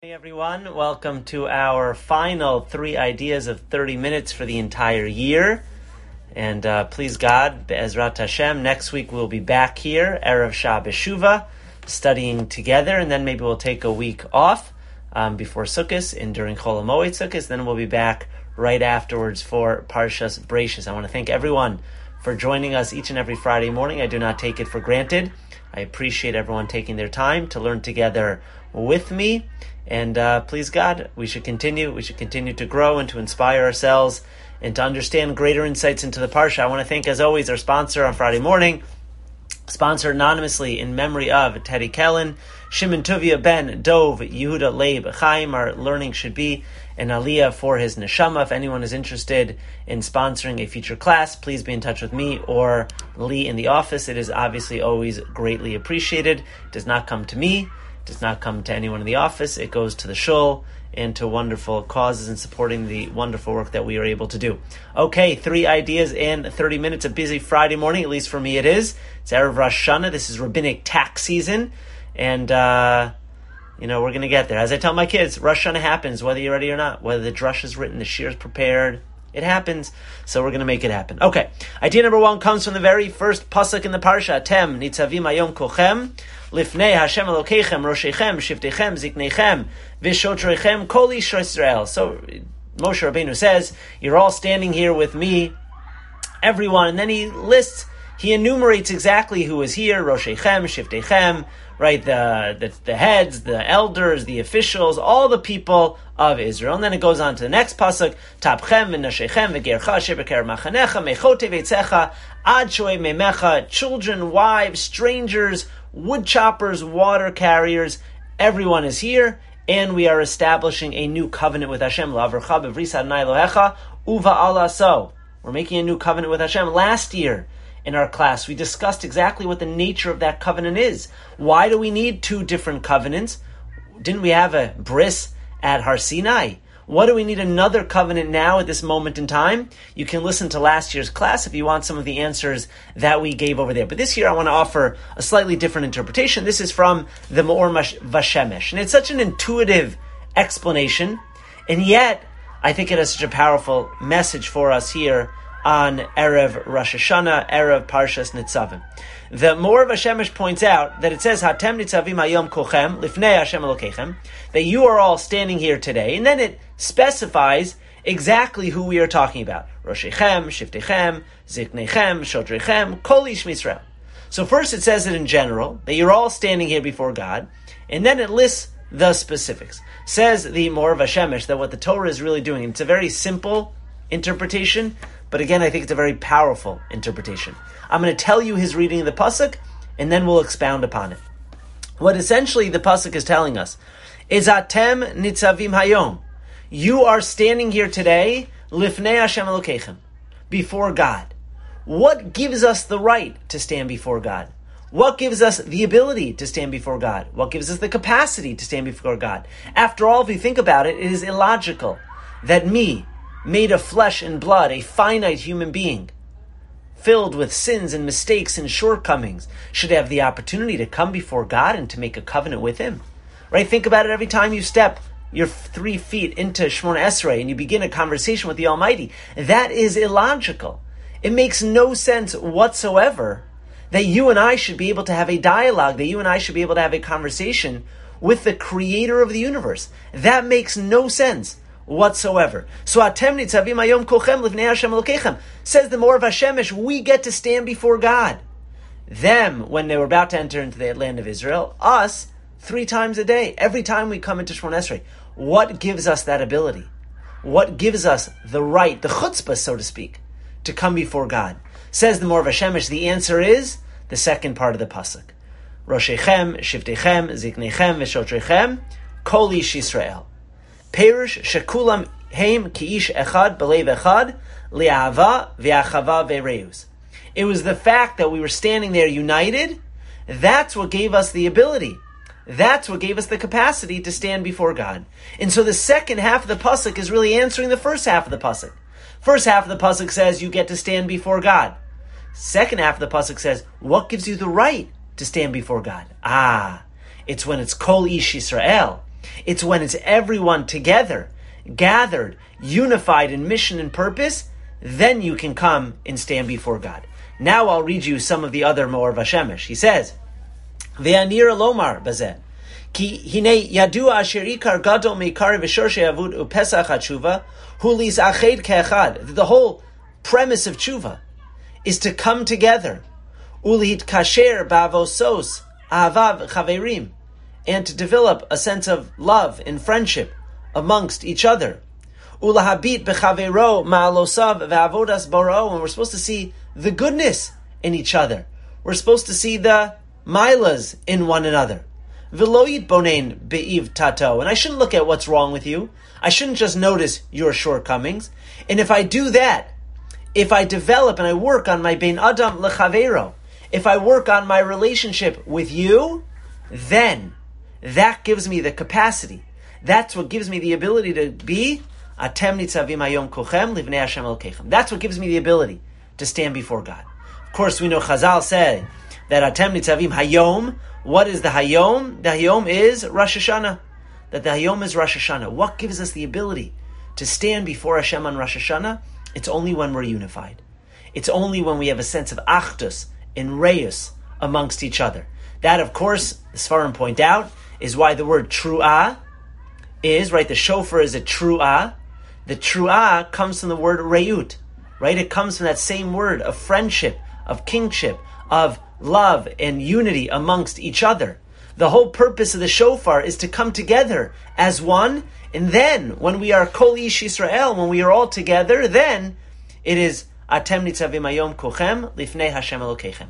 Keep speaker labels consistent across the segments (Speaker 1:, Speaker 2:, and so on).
Speaker 1: Hey everyone, welcome to our final three ideas of 30 minutes for the entire year. And uh, please God, Be'ezrat Hashem, next week we'll be back here, Erev Shabbos Shuva, studying together, and then maybe we'll take a week off um, before Sukkot and during Chol Hamoed Sukkot. Then we'll be back right afterwards for Parshas Bereishis. I want to thank everyone for joining us each and every Friday morning. I do not take it for granted. I appreciate everyone taking their time to learn together with me. And uh, please God, we should continue. We should continue to grow and to inspire ourselves and to understand greater insights into the parsha. I want to thank, as always, our sponsor on Friday morning, sponsored anonymously in memory of Teddy Kellen, Shimon Tuvia Ben Dov Yehuda Leib Chaim. Our learning should be an aliyah for his neshama. If anyone is interested in sponsoring a future class, please be in touch with me or Lee in the office. It is obviously always greatly appreciated. It does not come to me does not come to anyone in the office. It goes to the shul and to wonderful causes and supporting the wonderful work that we are able to do. Okay, three ideas in 30 minutes. A busy Friday morning, at least for me it is. It's Erev Rosh Hashanah. This is rabbinic tax season. And, uh, you know, we're going to get there. As I tell my kids, Rosh Hashanah happens, whether you're ready or not. Whether the drush is written, the shiur is prepared. It happens, so we're going to make it happen. Okay, idea number one comes from the very first pasuk in the parsha. Tem nitzavim ayom kochem lifnei Hashem Elokechem roshechem shiftechem ziknechem v'shotrechem kol Israel. So Moshe Rabbeinu says, "You're all standing here with me, everyone," and then he lists, he enumerates exactly who is here: roshechem, shiftechem, right? The, the, the heads, the elders, the officials, all the people of Israel. And then it goes on to the next pasuk: Tapchem v'nashechem v'gercha shebeker machanecha mechote v'etzecha ad memecha, children, wives, strangers, wood choppers, water carriers. Everyone is here. And we are establishing a new covenant with Hashem. We're making a new covenant with Hashem. Last year, in our class, we discussed exactly what the nature of that covenant is. Why do we need two different covenants? Didn't we have a bris at Har Sinai? What do we need another covenant now at this moment in time? You can listen to last year's class if you want some of the answers that we gave over there. But this year I want to offer a slightly different interpretation. This is from the Meor Vashemesh. And it's such an intuitive explanation, and yet I think it has such a powerful message for us here on Erev Rosh Hashanah, Erev Parshas Nitzavim. The Meor Vashemesh points out that it says Hatem Nitzavim Hayom Kochem Lifnei Hashem Elokechem that you are all standing here today, and then it specifies exactly who we are talking about: Roshechem, Shiftechem, Ziknechem, Shodrechem, Kol Ish. So first it says it in general that you're all standing here before God, and then it lists the specifics. Says the Meor Vashemesh that what the Torah is really doing, it's a very simple interpretation, but again, I think it's a very powerful interpretation. I'm going to tell you his reading of the pasuk, and then we'll expound upon it. What essentially the pasuk is telling us is Atem nitzavim hayom. You are standing here today, lifnei Hashem Elokechem, before God. What gives us the right to stand before God? What gives us the ability to stand before God? What gives us the capacity to stand before God? After all, if you think about it, it is illogical that me, made of flesh and blood, a finite human being, filled with sins and mistakes and shortcomings, should have the opportunity to come before God and to make a covenant with Him. Right? Think about it every time you step your three feet into Shemona Esrei and you begin a conversation with the Almighty. That is illogical. It makes no sense whatsoever that you and I should be able to have a dialogue, that you and I should be able to have a conversation with the creator of the universe. That makes no sense whatsoever. So atem nitzavim ayom kochem livnei Hashem elokechem. Says the Meor of Hashemesh, we get to stand before God. Them, when they were about to enter into the land of Israel, us, three times a day, every time we come into Shemon Esrei. What gives us that ability? What gives us the right, the chutzpah, so to speak, to come before God? Says the Meor of Hashemesh, the answer is the second part of the pasuk. Roshechem, Shiftechem, Ziknechem, Veshotrechem, Kol Ish Shekulam kiish echad belev echad li'ava ve'reus. It was the fact that we were standing there united. That's what gave us the ability. That's what gave us the capacity to stand before God. And so the second half of the pasuk is really answering the first half of the pasuk. First half of the pasuk says you get to stand before God. Second half of the pasuk says what gives you the right to stand before God. Ah, it's when it's kol ish Yisrael It's when it's everyone together, gathered, unified in mission and purpose, then you can come and stand before God. Now I'll read you some of the other Meor Vashemesh. He says, Ve'anir lomar bazeh. Ki hine yadua asher ikar gadol meikar v'shor she'avud upesach hatshuva hu ached ke'echad. The whole premise of tshuva is to come together. Ulihit kasher ba'avosos ahavav chaverim. And to develop a sense of love and friendship amongst each other. Ulahabit bechavero ma'alosav ve'avodas baro. And we're supposed to see the goodness in each other. We're supposed to see the milas in one another. Veloyit bonain be'iv tato. And I shouldn't look at what's wrong with you. I shouldn't just notice your shortcomings. And if I do that, if I develop and I work on my bein adam lechavero, if I work on my relationship with you, then that gives me the capacity. That's what gives me the ability to be atem nitzavim hayom kochem livnei Hashem That's what gives me the ability to stand before God. Of course, we know Chazal said that Atem Nitzavim Hayom. What is the Hayom? The Hayom is Rosh Hashanah. That the Hayom is Rosh Hashanah. What gives us the ability to stand before Hashem on Rosh Hashanah? It's only when we're unified. It's only when we have a sense of Achdus and Reus amongst each other. That, of course, the Sfarim point out, is why the word Tru'ah is, right, the shofar is a Tru'ah. The Tru'ah comes from the word Reut, right? It comes from that same word of friendship, of kingship, of love and unity amongst each other. The whole purpose of the shofar is to come together as one, and then when we are Kol Ish Yisrael, when we are all together, then it is Atem Nitzavim Ayom Kochem Lifnei Hashem Elokechem.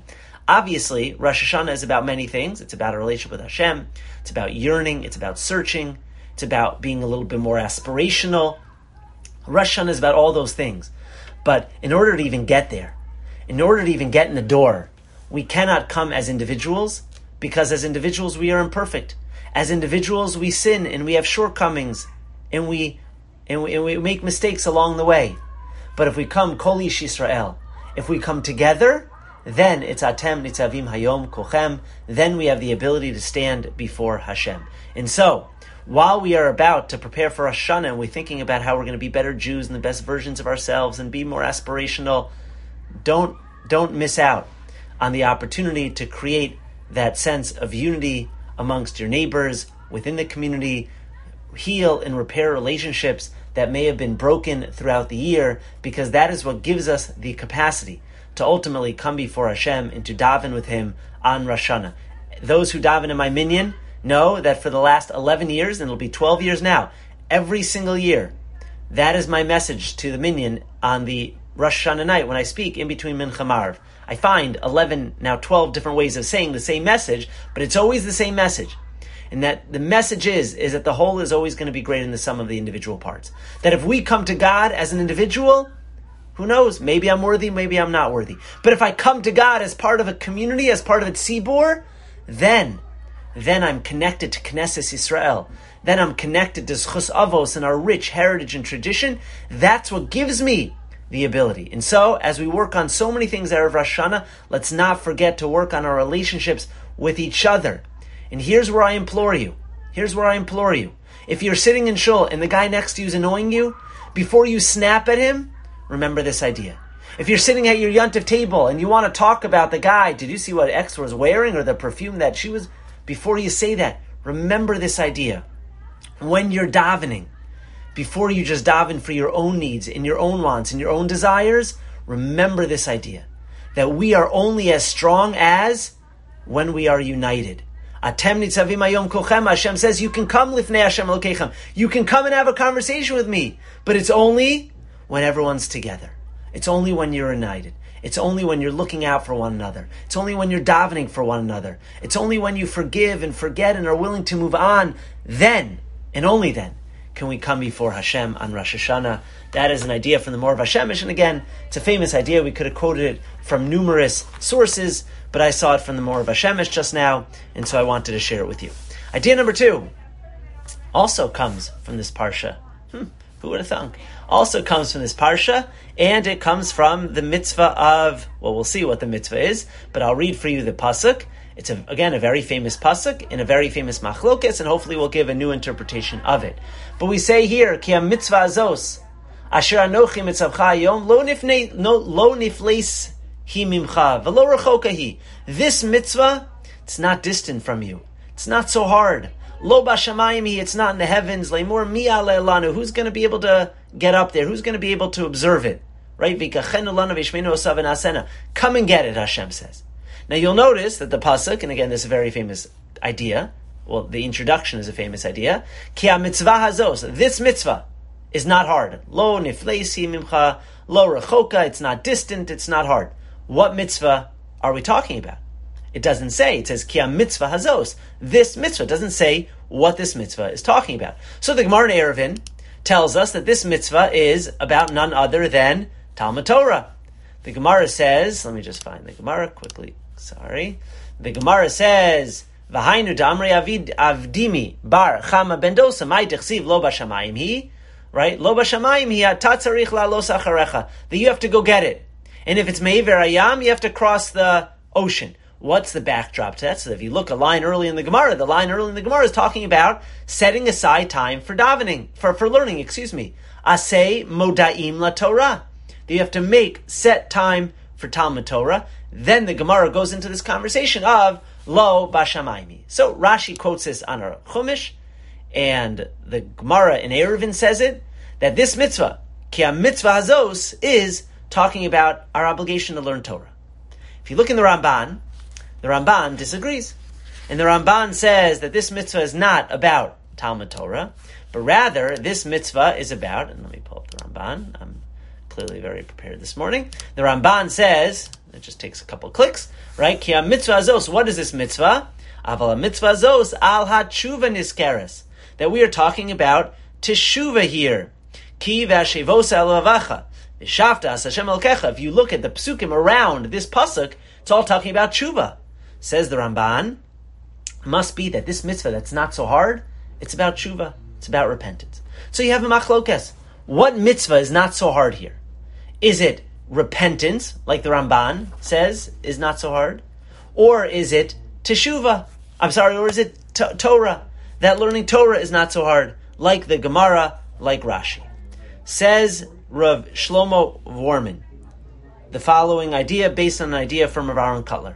Speaker 1: Obviously, Rosh Hashanah is about many things. It's about a relationship with Hashem. It's about yearning. It's about searching. It's about being a little bit more aspirational. Rosh Hashanah is about all those things. But in order to even get there, in order to even get in the door, we cannot come as individuals because as individuals we are imperfect. As individuals we sin and we have shortcomings and we and we, and we make mistakes along the way. But if we come Kol Ish Yisrael, if we come together, then it's Atem Nitzavim Hayom Kochem. Then we have the ability to stand before Hashem. And so, while we are about to prepare for Rosh Hashanah and we're thinking about how we're going to be better Jews and the best versions of ourselves and be more aspirational, don't don't miss out on the opportunity to create that sense of unity amongst your neighbors within the community, heal and repair relationships that may have been broken throughout the year, because that is what gives us the capacity to ultimately come before Hashem and to daven with Him on Rosh Hashanah. Those who daven in my minyan know that for the last 11 years, and it'll be 12 years now, every single year, that is my message to the minyan on the Rosh Hashanah night when I speak in between Mincha Maariv. I find 11, now 12 different ways of saying the same message, but it's always the same message. And that the message is, is that the whole is always going to be greater than the sum of the individual parts. That if we come to God as an individual, who knows? Maybe I'm worthy, maybe I'm not worthy. But if I come to God as part of a community, as part of a tzibur, then, then I'm connected to Knesset Israel. Then I'm connected to Zchus Avos and our rich heritage and tradition. That's what gives me the ability. And so, as we work on so many things Erev Rosh Hashanah, let's not forget to work on our relationships with each other. And here's where I implore you. Here's where I implore you. If you're sitting in shul and the guy next to you is annoying you, before you snap at him, remember this idea. If you're sitting at your yontif table and you want to talk about the guy, did you see what X was wearing or the perfume that she was? Before you say that, remember this idea. When you're davening, before you just daven for your own needs and your own wants and your own desires, remember this idea that we are only as strong as when we are united. Atem kochem. Hashem says you can come lifnei Hashem elokechem. You can come and have a conversation with me, but it's only when everyone's together. It's only when you're united. It's only when you're looking out for one another. It's only when you're davening for one another. It's only when you forgive and forget and are willing to move on. Then, and only then, can we come before Hashem on Rosh Hashanah? That is an idea from the Meor Vashemesh, and again, it's a famous idea. We could have quoted it from numerous sources, but I saw it from the Meor Vashemesh just now, and so I wanted to share it with you. Idea number two also comes from this parsha. Who would have thunk? Also comes from this parsha, and it comes from the mitzvah of. Well, we'll see what the mitzvah is, but I'll read for you the pasuk, It's a, again a very famous pasuk in a very famous machlokes, and hopefully we'll give a new interpretation of it. But we say here, ki mitzvah azos, asher anochi mitzavcha yom lo nifne no lo nifles hi mimcha velo rechoka hi. This mitzvah, it's not distant from you. It's not so hard. Lo bashamayim. It's not in the heavens. Lemur mi lanu. Who's going to be able to get up there? Who's going to be able to observe it? Right? Come and get it, Hashem says. Now you'll notice that the pasuk, and again, this is a very famous idea. Well, the introduction is a famous idea. Ki mitzvah hazos. This mitzvah is not hard. Lo nifleisi mimcha, lo rechoka. It's not distant. It's not hard. What mitzvah are we talking about? It doesn't say. It says ki mitzvah hazos. This mitzvah it doesn't say what this mitzvah is talking about. So the Gemara in Eruvin tells us that this mitzvah is about none other than Talmud Torah. The Gemara says, let me just find the Gemara quickly. Sorry. The Gemara says, V'hainu damri avid avdimi bar chama bendosa mai dechsiv lo b'shamayim hi. Right? Lo b'shamayim hi atatzarich la lo sacharecha. That you have to go get it. And if it's me'ever ayam, you have to cross the ocean. What's the backdrop to that? So if you look a line early in the Gemara, the line early in the Gemara is talking about setting aside time for davening, for, for learning, excuse me. Asay modaim la Torah. That you have to make set time for Talmud Torah. Then the Gemara goes into this conversation of lo bashamaymi. So Rashi quotes this on our Chumash, and the Gemara in Eruvin says it that this mitzvah, ki mitzvah hazos, is talking about our obligation to learn Torah. If you look in the Ramban, the Ramban disagrees, and the Ramban says that this mitzvah is not about Talmud Torah, but rather this mitzvah is about. And let me pull up the Ramban. I'm clearly very prepared this morning. The Ramban says it just takes a couple clicks, right? Ki mitzvah zos. What is this mitzvah? Aval mitzvah zos al hatshuva niskeres. That we are talking about teshuva here. Ki v'ashevos elavacha. If you look at the psukim around this pasuk, it's all talking about tshuva. Says the Ramban, must be that this mitzvah that's not so hard, it's about tshuva. It's about repentance. So you have a machlokes. What mitzvah is not so hard here? Is it repentance, like the Ramban says, is not so hard? Or is it teshuva? I'm sorry, or is it t- Torah? That learning Torah is not so hard, like the Gemara, like Rashi. Says Rav Shlomo Wahrman, the following idea based on an idea from Rav Aaron Kotler.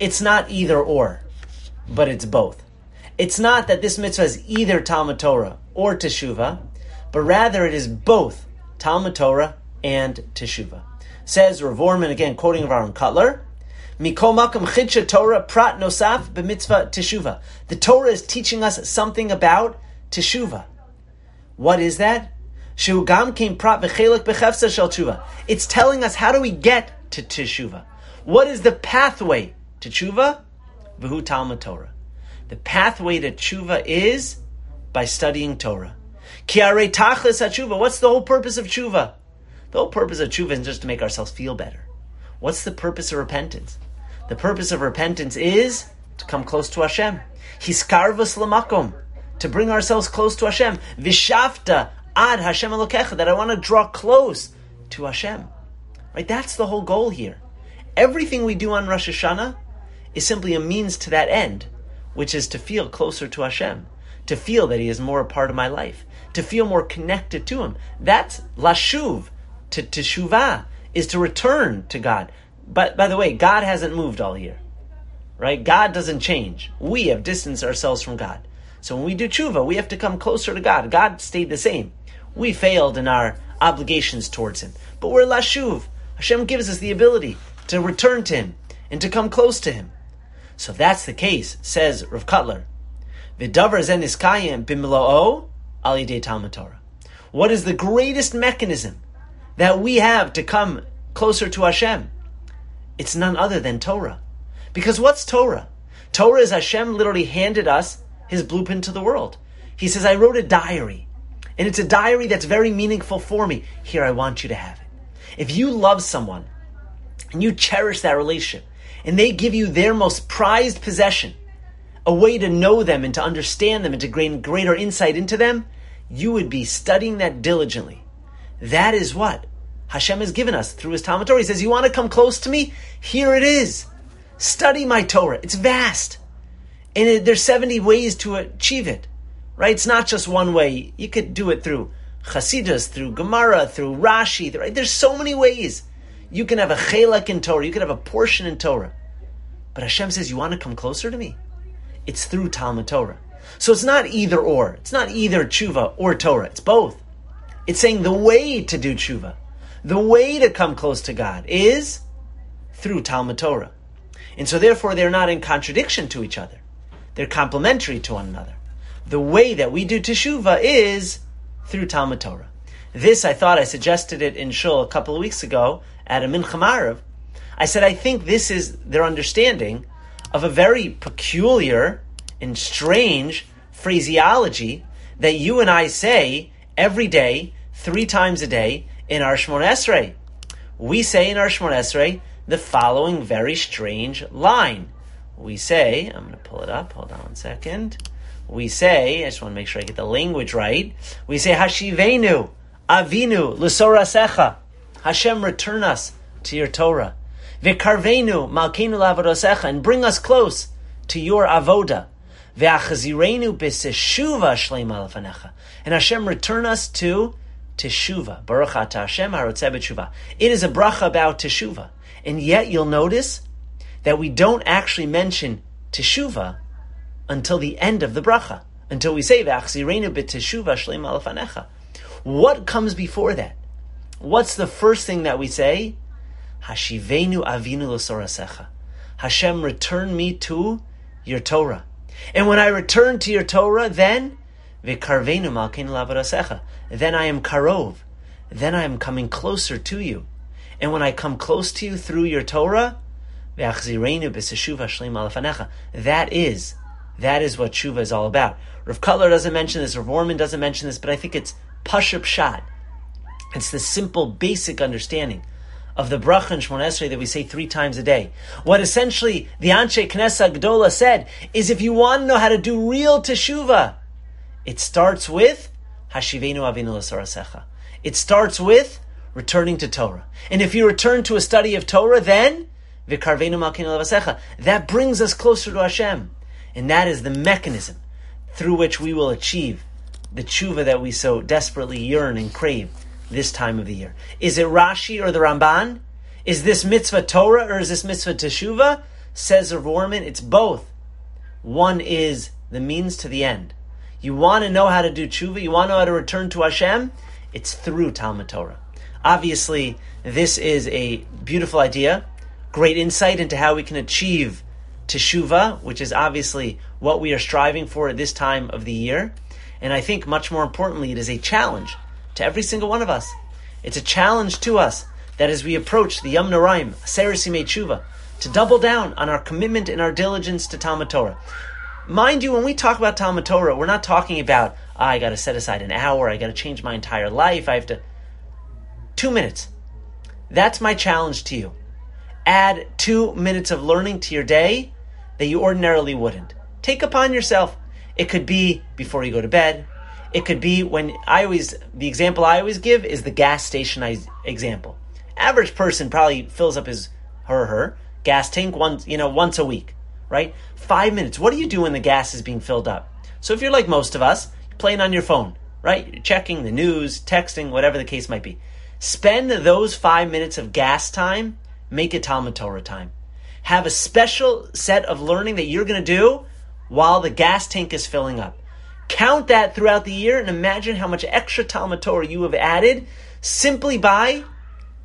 Speaker 1: It's not either or, but it's both. It's not that this mitzvah is either Talmud Torah or Teshuvah, but rather it is both Talmud Torah and Teshuvah. Says Rav Wahrman, again quoting Aaron Kotler, Mikol makam chidsha Torah prat nosaf b'mitzvah teshuva. The Torah is teaching us something about teshuva. What is that? Shugam came prat v'chelik b'chefsa shel. It's telling us how do we get to teshuva. What is the pathway to tshuva? V'hu Talmud Torah. The pathway to tshuva is by studying Torah. Ki tachlis tshuva. What's the whole purpose of tshuva? The whole purpose of tshuva is just to make ourselves feel better. What's the purpose of repentance? The purpose of repentance is to come close to Hashem. Hiskarvus lamakom, to bring ourselves close to Hashem. Vishafta ad Hashem elokecha, that I want to draw close to Hashem. Right? That's the whole goal here. Everything we do on Rosh Hashanah is simply a means to that end, which is to feel closer to Hashem, to feel that He is more a part of my life, to feel more connected to Him. That's lashuv, to teshuvah is to return to God. But by the way, God hasn't moved all year, right? God doesn't change. We have distanced ourselves from God. So when we do tshuva, we have to come closer to God. God stayed the same. We failed in our obligations towards Him, but we're lashuv. Hashem gives us the ability to return to Him and to come close to Him. So if that's the case, says Rav Torah. What is the greatest mechanism that we have to come closer to Hashem, it's none other than Torah. Because what's Torah? Torah is Hashem literally handed us his blueprint to the world. He says, I wrote a diary, and it's a diary that's very meaningful for me. Here, I want you to have it. If you love someone and you cherish that relationship, and they give you their most prized possession, a way to know them and to understand them and to gain greater insight into them, you would be studying that diligently. That is what Hashem has given us through His Talmud Torah. He says, "You want to come close to me? Here it is. Study my Torah. It's vast. And it, there's 70 ways to achieve it. Right? It's not just one way. You could do it through Chasidus, through Gemara, through Rashi. Right? There's so many ways. You can have a chelak in Torah. You can have a portion in Torah. But Hashem says, you want to come closer to me? It's through Talmud Torah. So it's not either or. It's not either tshuva or Torah. It's both. It's saying the way to do tshuva, the way to come close to God is through Talmud Torah. And so therefore they're not in contradiction to each other. They're complementary to one another. The way that we do teshuva is through Talmud Torah. This, I thought I suggested it in Shul a couple of weeks ago at a Mincha I said, I think this is their understanding of a very peculiar and strange phraseology that you and I say every day, three times a day, in our Shemon Esrei. We say in our Shemon Esrei the following very strange line. We say, I'm going to pull it up, hold on one second. We say, I just want to make sure I get the language right. We say, Hashivenu, Avinu, Lusora Secha. Hashem, return us to your Torah. V'karvenu, Malkeinu Lavadosecha, and bring us close to your avoda. Ve'achazirenu b'seshuva shleima lefanecha. And Hashem return us to teshuva. Baruch atah Hashem harotzeh b'tshuva. It is a bracha about teshuva. And yet you'll notice that we don't actually mention teshuva until the end of the bracha. Until we say ve'achazirenu b'teshuva shleima lefanecha. What comes before that? What's the first thing that we say? Hashivenu avinu l'sorasecha. Hashem, return me to your Torah. And when I return to your Torah, then v'karvenu malkeinu lavodasecha. Then I am karov. Then I am coming closer to you. And when I come close to you through your Torah, that is, that is what tshuva is all about. Rav Kotler doesn't mention this, Rav Wahrman doesn't mention this, but I think it's pashut pshat. It's the simple, basic understanding of the bracha and Shmon Esrei that we say three times a day. What essentially the Anshe Knesset Gdola said is if you want to know how to do real teshuva, it starts with Hashivenu Avinu L'Sorasecha. It starts with returning to Torah. And if you return to a study of Torah, then Vikarvenu Malkinu Lavasecha. That brings us closer to Hashem. And that is the mechanism through which we will achieve the tshuva that we so desperately yearn and crave this time of the year? Is it Rashi or the Ramban? Is this mitzvah Torah or is this mitzvah Teshuvah? Says Rav Wahrman, it's both. One is the means to the end. You want to know how to do tshuva, you want to know how to return to Hashem, it's through Talmud Torah. Obviously, this is a beautiful idea, great insight into how we can achieve teshuva, which is obviously what we are striving for at this time of the year. And I think much more importantly, it is a challenge to every single one of us. It's a challenge to us that as we approach the Yom Noraim, Serisime Tshuva, to double down on our commitment and our diligence to Talmud Torah. Mind you, when we talk about Talmud Torah, we're not talking about, oh, I got to set aside an hour, I got to change my entire life, I have to. Two minutes. That's my challenge to you. Add two minutes of learning to your day that you ordinarily wouldn't. Take upon yourself. It could be before you go to bed, it could be when I always, the example I always give is the gas station example. Average person probably fills up his, her, her gas tank once, you know, once a week, right? Five minutes. What do you do when the gas is being filled up? So if you're like most of us, playing on your phone, right? You're checking the news, texting, whatever the case might be. Spend those five minutes of gas time, make it Talmud Torah time. Have a special set of learning that you're going to do while the gas tank is filling up. Count that throughout the year and imagine how much extra Talmud Torah you have added simply by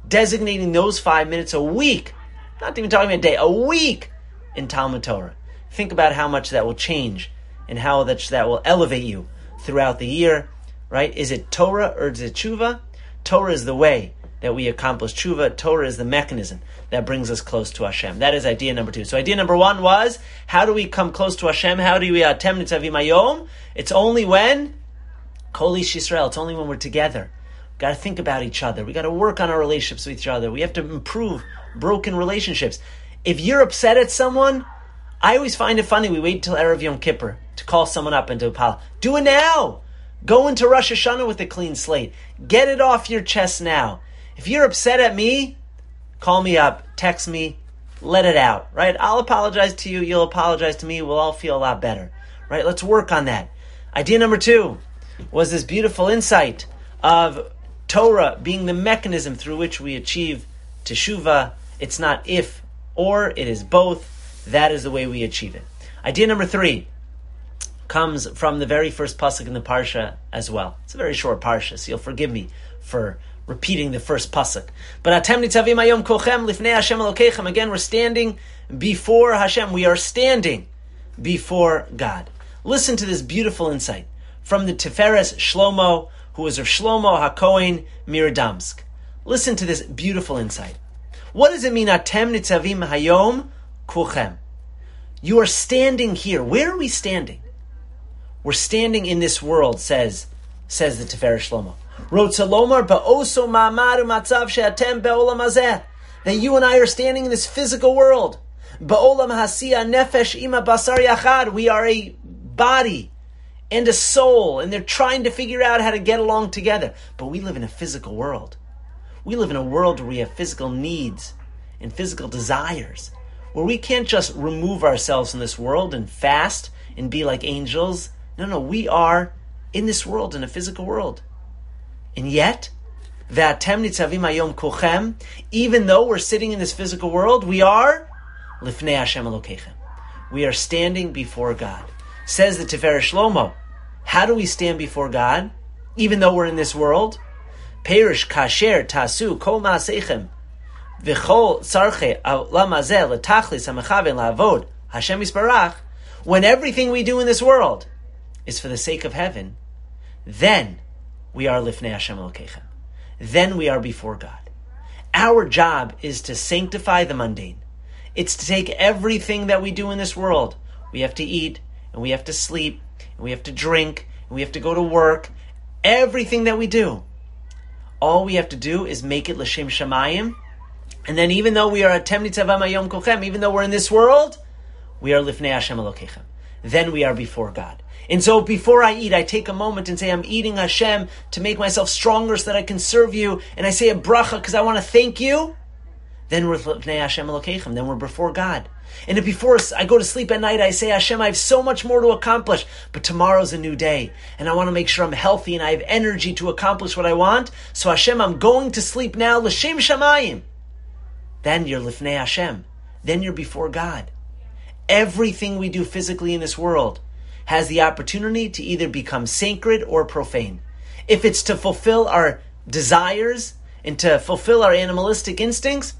Speaker 1: designating those five minutes a week. Not even talking about a day, a week in Talmud Torah. Think about how much that will change and how that, that will elevate you throughout the year, right? Is it Torah or is it tshuva? Torah is the way that we accomplish tshuva. Torah is the mechanism that brings us close to Hashem. That is idea number two. So idea number one was, how do we come close to Hashem? How do we attempt nitzavim ayom? It's only when Kol Yisrael. It's only when we're together. We got to think about each other. We got to work on our relationships with each other. We have to improve broken relationships. If you're upset at someone, I always find it funny. We wait until Erev Yom Kippur to call someone up and to apologize. Do it now. Go into Rosh Hashanah with a clean slate. Get it off your chest now. If you're upset at me, call me up, text me, let it out, right? I'll apologize to you, you'll apologize to me, we'll all feel a lot better, right? Let's work on that. Idea number two was this beautiful insight of Torah being the mechanism through which we achieve teshuva. It's not if or, it is both. That is the way we achieve it. Idea number three comes from the very first pasuk in the parsha as well. It's a very short parsha, so you'll forgive me for repeating the first pasuk. But atem nitzavim ayom kochem lifnei Hashem elokechem. Again, we're standing before Hashem. We are standing before God. Listen to this beautiful insight from the Tiferes Shlomo, who was of Shlomo HaKohen Miradamsk. Listen to this beautiful insight. What does it mean, Atem Nitzavim Hayom Kuchem? You are standing here. Where are we standing? We're standing in this world, says says the Tiferes Shlomo. Rotzalomar ba'oso ma'amar matzav she'atem be'olam hazeh. That you and I are standing in this physical world. Ba'olam hasiya nefesh ima basar yachad. We are a body and a soul, and they're trying to figure out how to get along together. But we live in a physical world. We live in a world where we have physical needs and physical desires, where we can't just remove ourselves from this world and fast and be like angels. No, no, we are in this world, in a physical world. And yet, even though we're sitting in this physical world, we are lifnei Hashem Elokechem. We are standing before God. Says the Tiferes Shlomo, how do we stand before God, even though we're in this world? Perish kasher tasu kol ma'asechem v'chol sarche lamazeh letachlis hamachaven la'avod Hashem yisbarach. When everything we do in this world is for the sake of heaven, then we are lifnei Hashem Elokechem. Then we are before God. Our job is to sanctify the mundane. It's to take everything that we do in this world. We have to eat, and we have to sleep, and we have to drink, and we have to go to work. Everything that we do, all we have to do is make it l'shem shamayim. And then, even though we are at temni yom kochem, even though we're in this world, we are lifnei Hashem Elokechem. Then we are before God. And so before I eat, I take a moment and say, I'm eating Hashem to make myself stronger so that I can serve you. And I say a bracha because I want to thank you. Then we're lifnei Hashem. Then we're before God. And if before I go to sleep at night, I say, Hashem, I have so much more to accomplish, but tomorrow's a new day. And I want to make sure I'm healthy and I have energy to accomplish what I want. So Hashem, I'm going to sleep now, l'shem shamayim. Then you're lifnei Hashem. Then you're before God. Everything we do physically in this world has the opportunity to either become sacred or profane. If it's to fulfill our desires and to fulfill our animalistic instincts,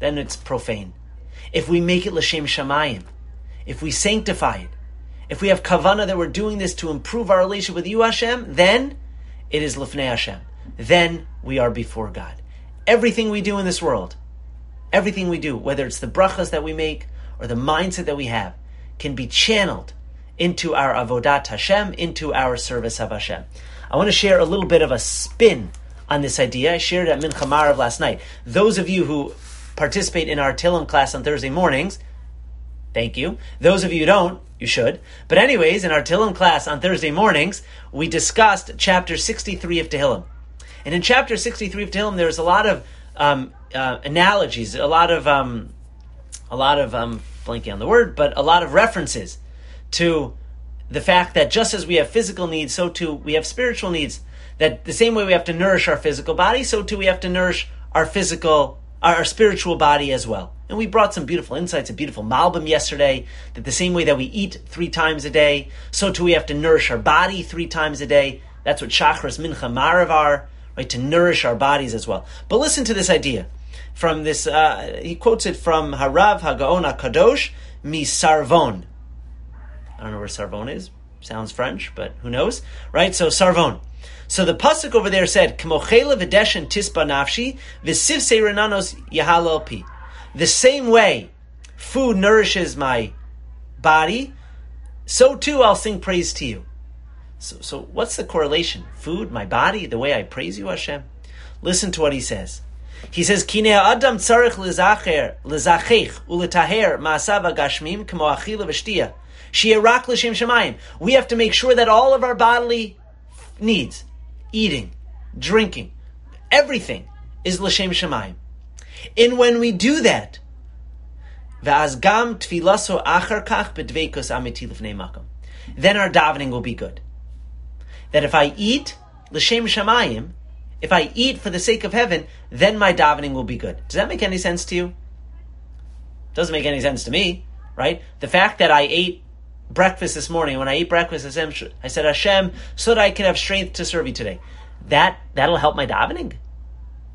Speaker 1: then it's profane if we make it l'shem shamayim, if we sanctify it, if we have kavana that we're doing this to improve our relationship with you, Hashem, then it is lifnei Hashem. Then we are before God. Everything we do in this world, everything we do, whether it's the brachas that we make or the mindset that we have, can be channeled into our avodat Hashem, into our service of Hashem. I want to share a little bit of a spin on this idea. I shared at Mincha Marav last night. Those of you who participate in our Tillim class on Thursday mornings, thank you. Those of you who don't, you should. But anyways, in our Tillim class on Thursday mornings, we discussed chapter 63 of Tehillim. And in chapter 63 of Tehillim, there's a lot of um, uh, analogies, a lot of, um, a lot of, um, blanking on the word, but a lot of references to the fact that just as we have physical needs, so too we have spiritual needs. That the same way we have to nourish our physical body, so too we have to nourish our physical our spiritual body as well. And we brought some beautiful insights, a beautiful malbim yesterday, that the same way that we eat three times a day, so too we have to nourish our body three times a day. That's what Shacharis, mincha, marav are, right, to nourish our bodies as well. But listen to this idea. From this, uh, he quotes it from Harav Hagaon Kadosh, mi sarvon. I don't know where sarvon is. Sounds French, but who knows, right? So sarvon. So the pasuk over there said, "Kmochela v'deshen tispa nafshi v'sivsei renanos yahalel pi." The same way food nourishes my body, so too I'll sing praise to you. So, so what's the correlation? Food, my body, the way I praise you, Hashem. Listen to what he says. He says, "Kine adam tzarich lezacher lezachech uletaher maasav agashmim kmo achila v'shtia." We have to make sure that all of our bodily needs, eating, drinking, everything is l'shem shemayim. And when we do that, V'az gam tfilaso achar kach bedveikus amiti lifnei makom. Then our davening will be good. That if I eat l'shem shamayim, if I eat for the sake of heaven, then my davening will be good. Does that make any sense to you? Doesn't make any sense to me, right? The fact that I ate breakfast this morning, when I ate breakfast, I said, Hashem, so that I can have strength to serve you today. That, that'll help my davening.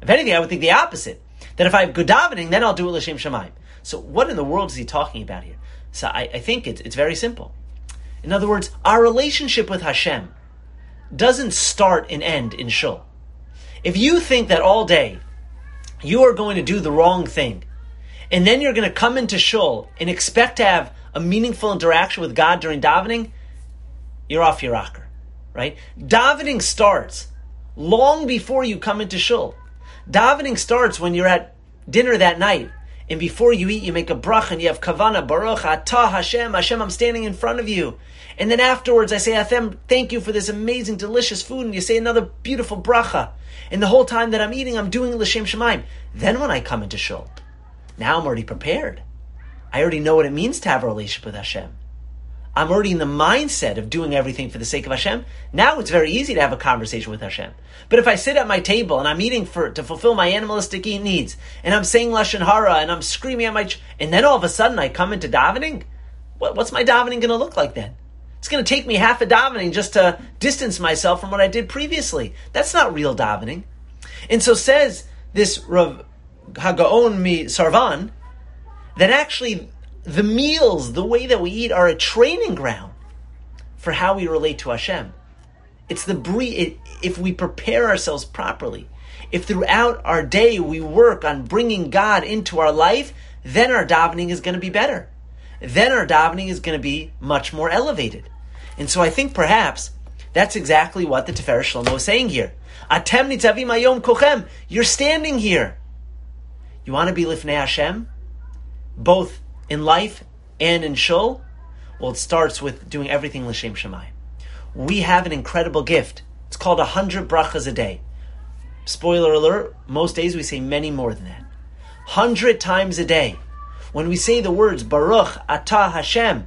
Speaker 1: If anything, I would think the opposite. That if I have good davening, then I'll do it l'shem shamayim. So what in the world is he talking about here? So I, I think it's, it's very simple. In other words, our relationship with Hashem doesn't start and end in shul. If you think that all day you are going to do the wrong thing, and then you're going to come into shul and expect to have a meaningful interaction with God during davening, you're off your rocker, right? Davening starts long before you come into shul. Davening starts when you're at dinner that night, and before you eat, you make a brach and you have kavana, baruch, atah Hashem, Hashem, I'm standing in front of you. And then afterwards, I say, Hashem, thank you for this amazing, delicious food, and you say another beautiful bracha. And the whole time that I'm eating, I'm doing l'shem shemaim. Then when I come into shul, now I'm already prepared. I already know what it means to have a relationship with Hashem. I'm already in the mindset of doing everything for the sake of Hashem. Now it's very easy to have a conversation with Hashem. But if I sit at my table and I'm eating for to fulfill my animalistic needs, and I'm saying lashon hara and I'm screaming at my, ch- and then all of a sudden I come into davening, what, what's my davening going to look like then? It's going to take me half a davening just to distance myself from what I did previously. That's not real davening. And so says this Rav Hagaon Mi Sarvan that actually the meals, the way that we eat, are a training ground for how we relate to Hashem. It's the bre- if we prepare ourselves properly, if throughout our day we work on bringing God into our life, then our davening is going to be better. Then our davening is going to be much more elevated. And so I think perhaps that's exactly what the Tiferes Shlomo is saying here. Atem nitzavim ayom kochem. You're standing here. You want to be lifnei Hashem, both in life and in shul? Well, it starts with doing everything l'shem shemayim. We have an incredible gift. It's called a hundred brachas a day. Spoiler alert, most days we say many more than that. Hundred times a day. When we say the words Baruch Atah Hashem,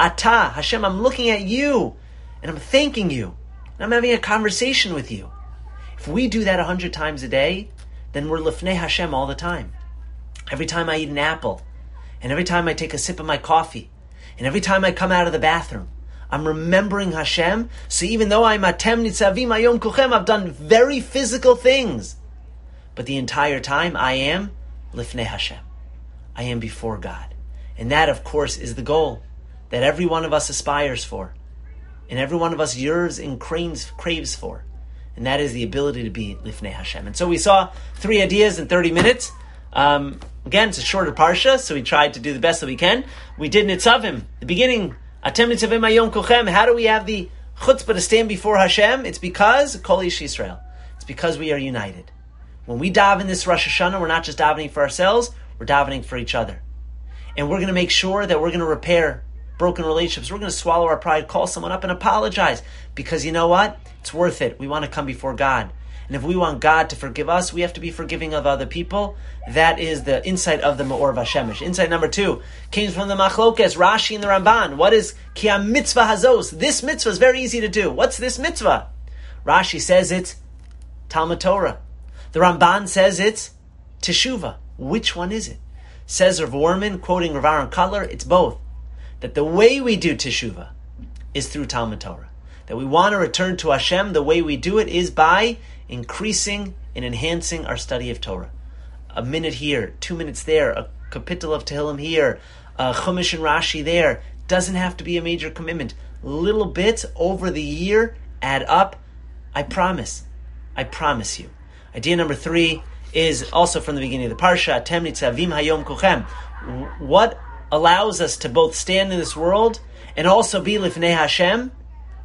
Speaker 1: Atah Hashem, I'm looking at you and I'm thanking you. And I'm having a conversation with you. If we do that a hundred times a day, then we're lifnei Hashem all the time. Every time I eat an apple, and every time I take a sip of my coffee, and every time I come out of the bathroom, I'm remembering Hashem. So even though I'm atem nitzavim ayom kuchem, I've done very physical things. But the entire time I am lifnei Hashem. I am before God. And that, of course, is the goal that every one of us aspires for. And every one of us yearns and craves, craves for. And that is the ability to be lifnei Hashem. And so we saw three ideas in 30 minutes. Um, again, it's a shorter parsha, so we tried to do the best that we can. We did Nitzavim, the beginning. Atem Nitzavim Ayom Kochem. How do we have the chutzpah to stand before Hashem? It's because Kol Ish Yisrael. It's because we are united. When we dive in this Rosh Hashanah, we're not just davening for ourselves, we're davening for each other. And we're going to make sure that we're going to repair broken relationships. We're going to swallow our pride, call someone up and apologize. Because you know what? It's worth it. We want to come before God. And if we want God to forgive us, we have to be forgiving of other people. That is the insight of the Me'or Vashemish. Insight number two came from the Machlokes, Rashi and the Ramban. What is Kia mitzvah hazos? This mitzvah is very easy to do. What's this mitzvah? Rashi says it's Talmud Torah. The Ramban says it's Teshuvah. Which one is it? Says Rav Wahrman, quoting Rav Aaron Kotler, it's both. That the way we do Teshuvah is through Talmud Torah. That we want to return to Hashem, the way we do it is by increasing and enhancing our study of Torah. A minute here, two minutes there, a kapitel of Tehillim here, a Chumash and Rashi there. Doesn't have to be a major commitment. Little bits over the year add up. I promise. I promise you. Idea number three is also from the beginning of the parsha. Temnitzavim hayom kuchem. What allows us to both stand in this world and also be lifnei Hashem?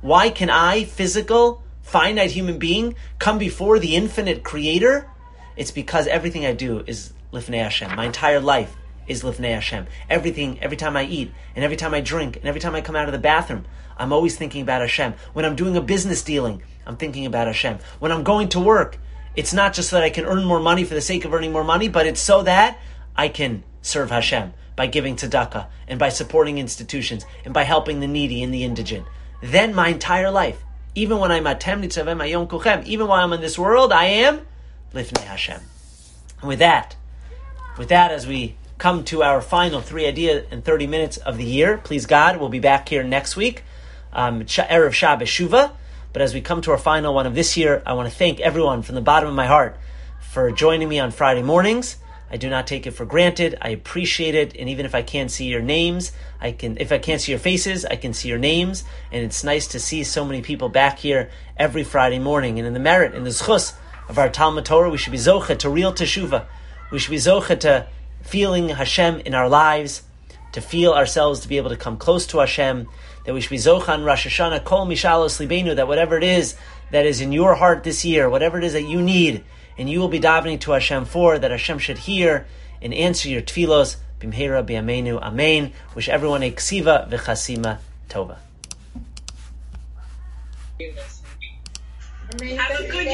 Speaker 1: Why can I, physical, finite human being come before the infinite creator, it's because everything I do is lifnei Hashem. My entire life is lifnei Hashem. Everything, every time I eat, and every time I drink, and every time I come out of the bathroom, I'm always thinking about Hashem. When I'm doing a business dealing, I'm thinking about Hashem. When I'm going to work, it's not just so that I can earn more money for the sake of earning more money, but it's so that I can serve Hashem. by giving tzedakah and by supporting institutions and by helping the needy and the indigent, then my entire life, even when I'm atem nitzavem ayom kuchem, even while I'm in this world, I am lifnei Hashem. And with that, with that, as we come to our final three idea in 30 minutes of the year, please God, we'll be back here next week, um, Erev Shabbos Shuva. But as we come to our final one of this year, I want to thank everyone from the bottom of my heart for joining me on Friday mornings. I do not take it for granted. I appreciate it, and even if I can't see your names, I can. If I can't see your faces, I can see your names, and it's nice to see so many people back here every Friday morning. And in the merit, in the zchus of our Talmud Torah, we should be zocha to real teshuva. We should be zocha to feeling Hashem in our lives, to feel ourselves to be able to come close to Hashem, that we should be Zochan Rosh Hashanah, Kol Mishalos Libenu, that whatever it is that is in your heart this year, whatever it is that you need, and you will be davening to Hashem for, that Hashem should hear and answer your tefillos, Bimhera Biamenu, Amen. Wish everyone a ksiva v'chasima tova.
Speaker 2: Have a good